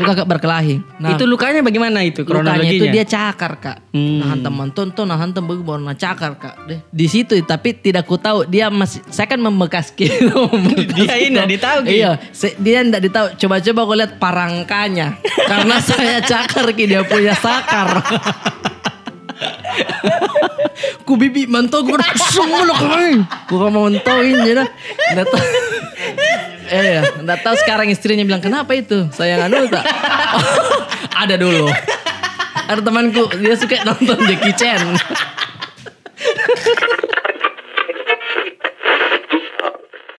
Itu kakak berkelahi. Nah, itu lukanya bagaimana itu lukanya itu dia cakar kak. Hmm. Nah teman tonton, nah hantam bagi baru nah cakar kak. Deh. Di situ tapi tidak ku tahu dia masih. Saya kan membekas gitu. Dia ini nggak ditahu. Iya, dia tidak ditahu. Coba-coba aku lihat parangkanya. Karena saya cakar ki dia punya sakar. ku bibi mantau gue semua lo kemarin. Ku mau mantauin jadi. Nggak Eh, ya, nggak tahu sekarang istrinya bilang kenapa itu? Saya anu tak. ada dulu. Ada temanku dia suka nonton Jackie Chan.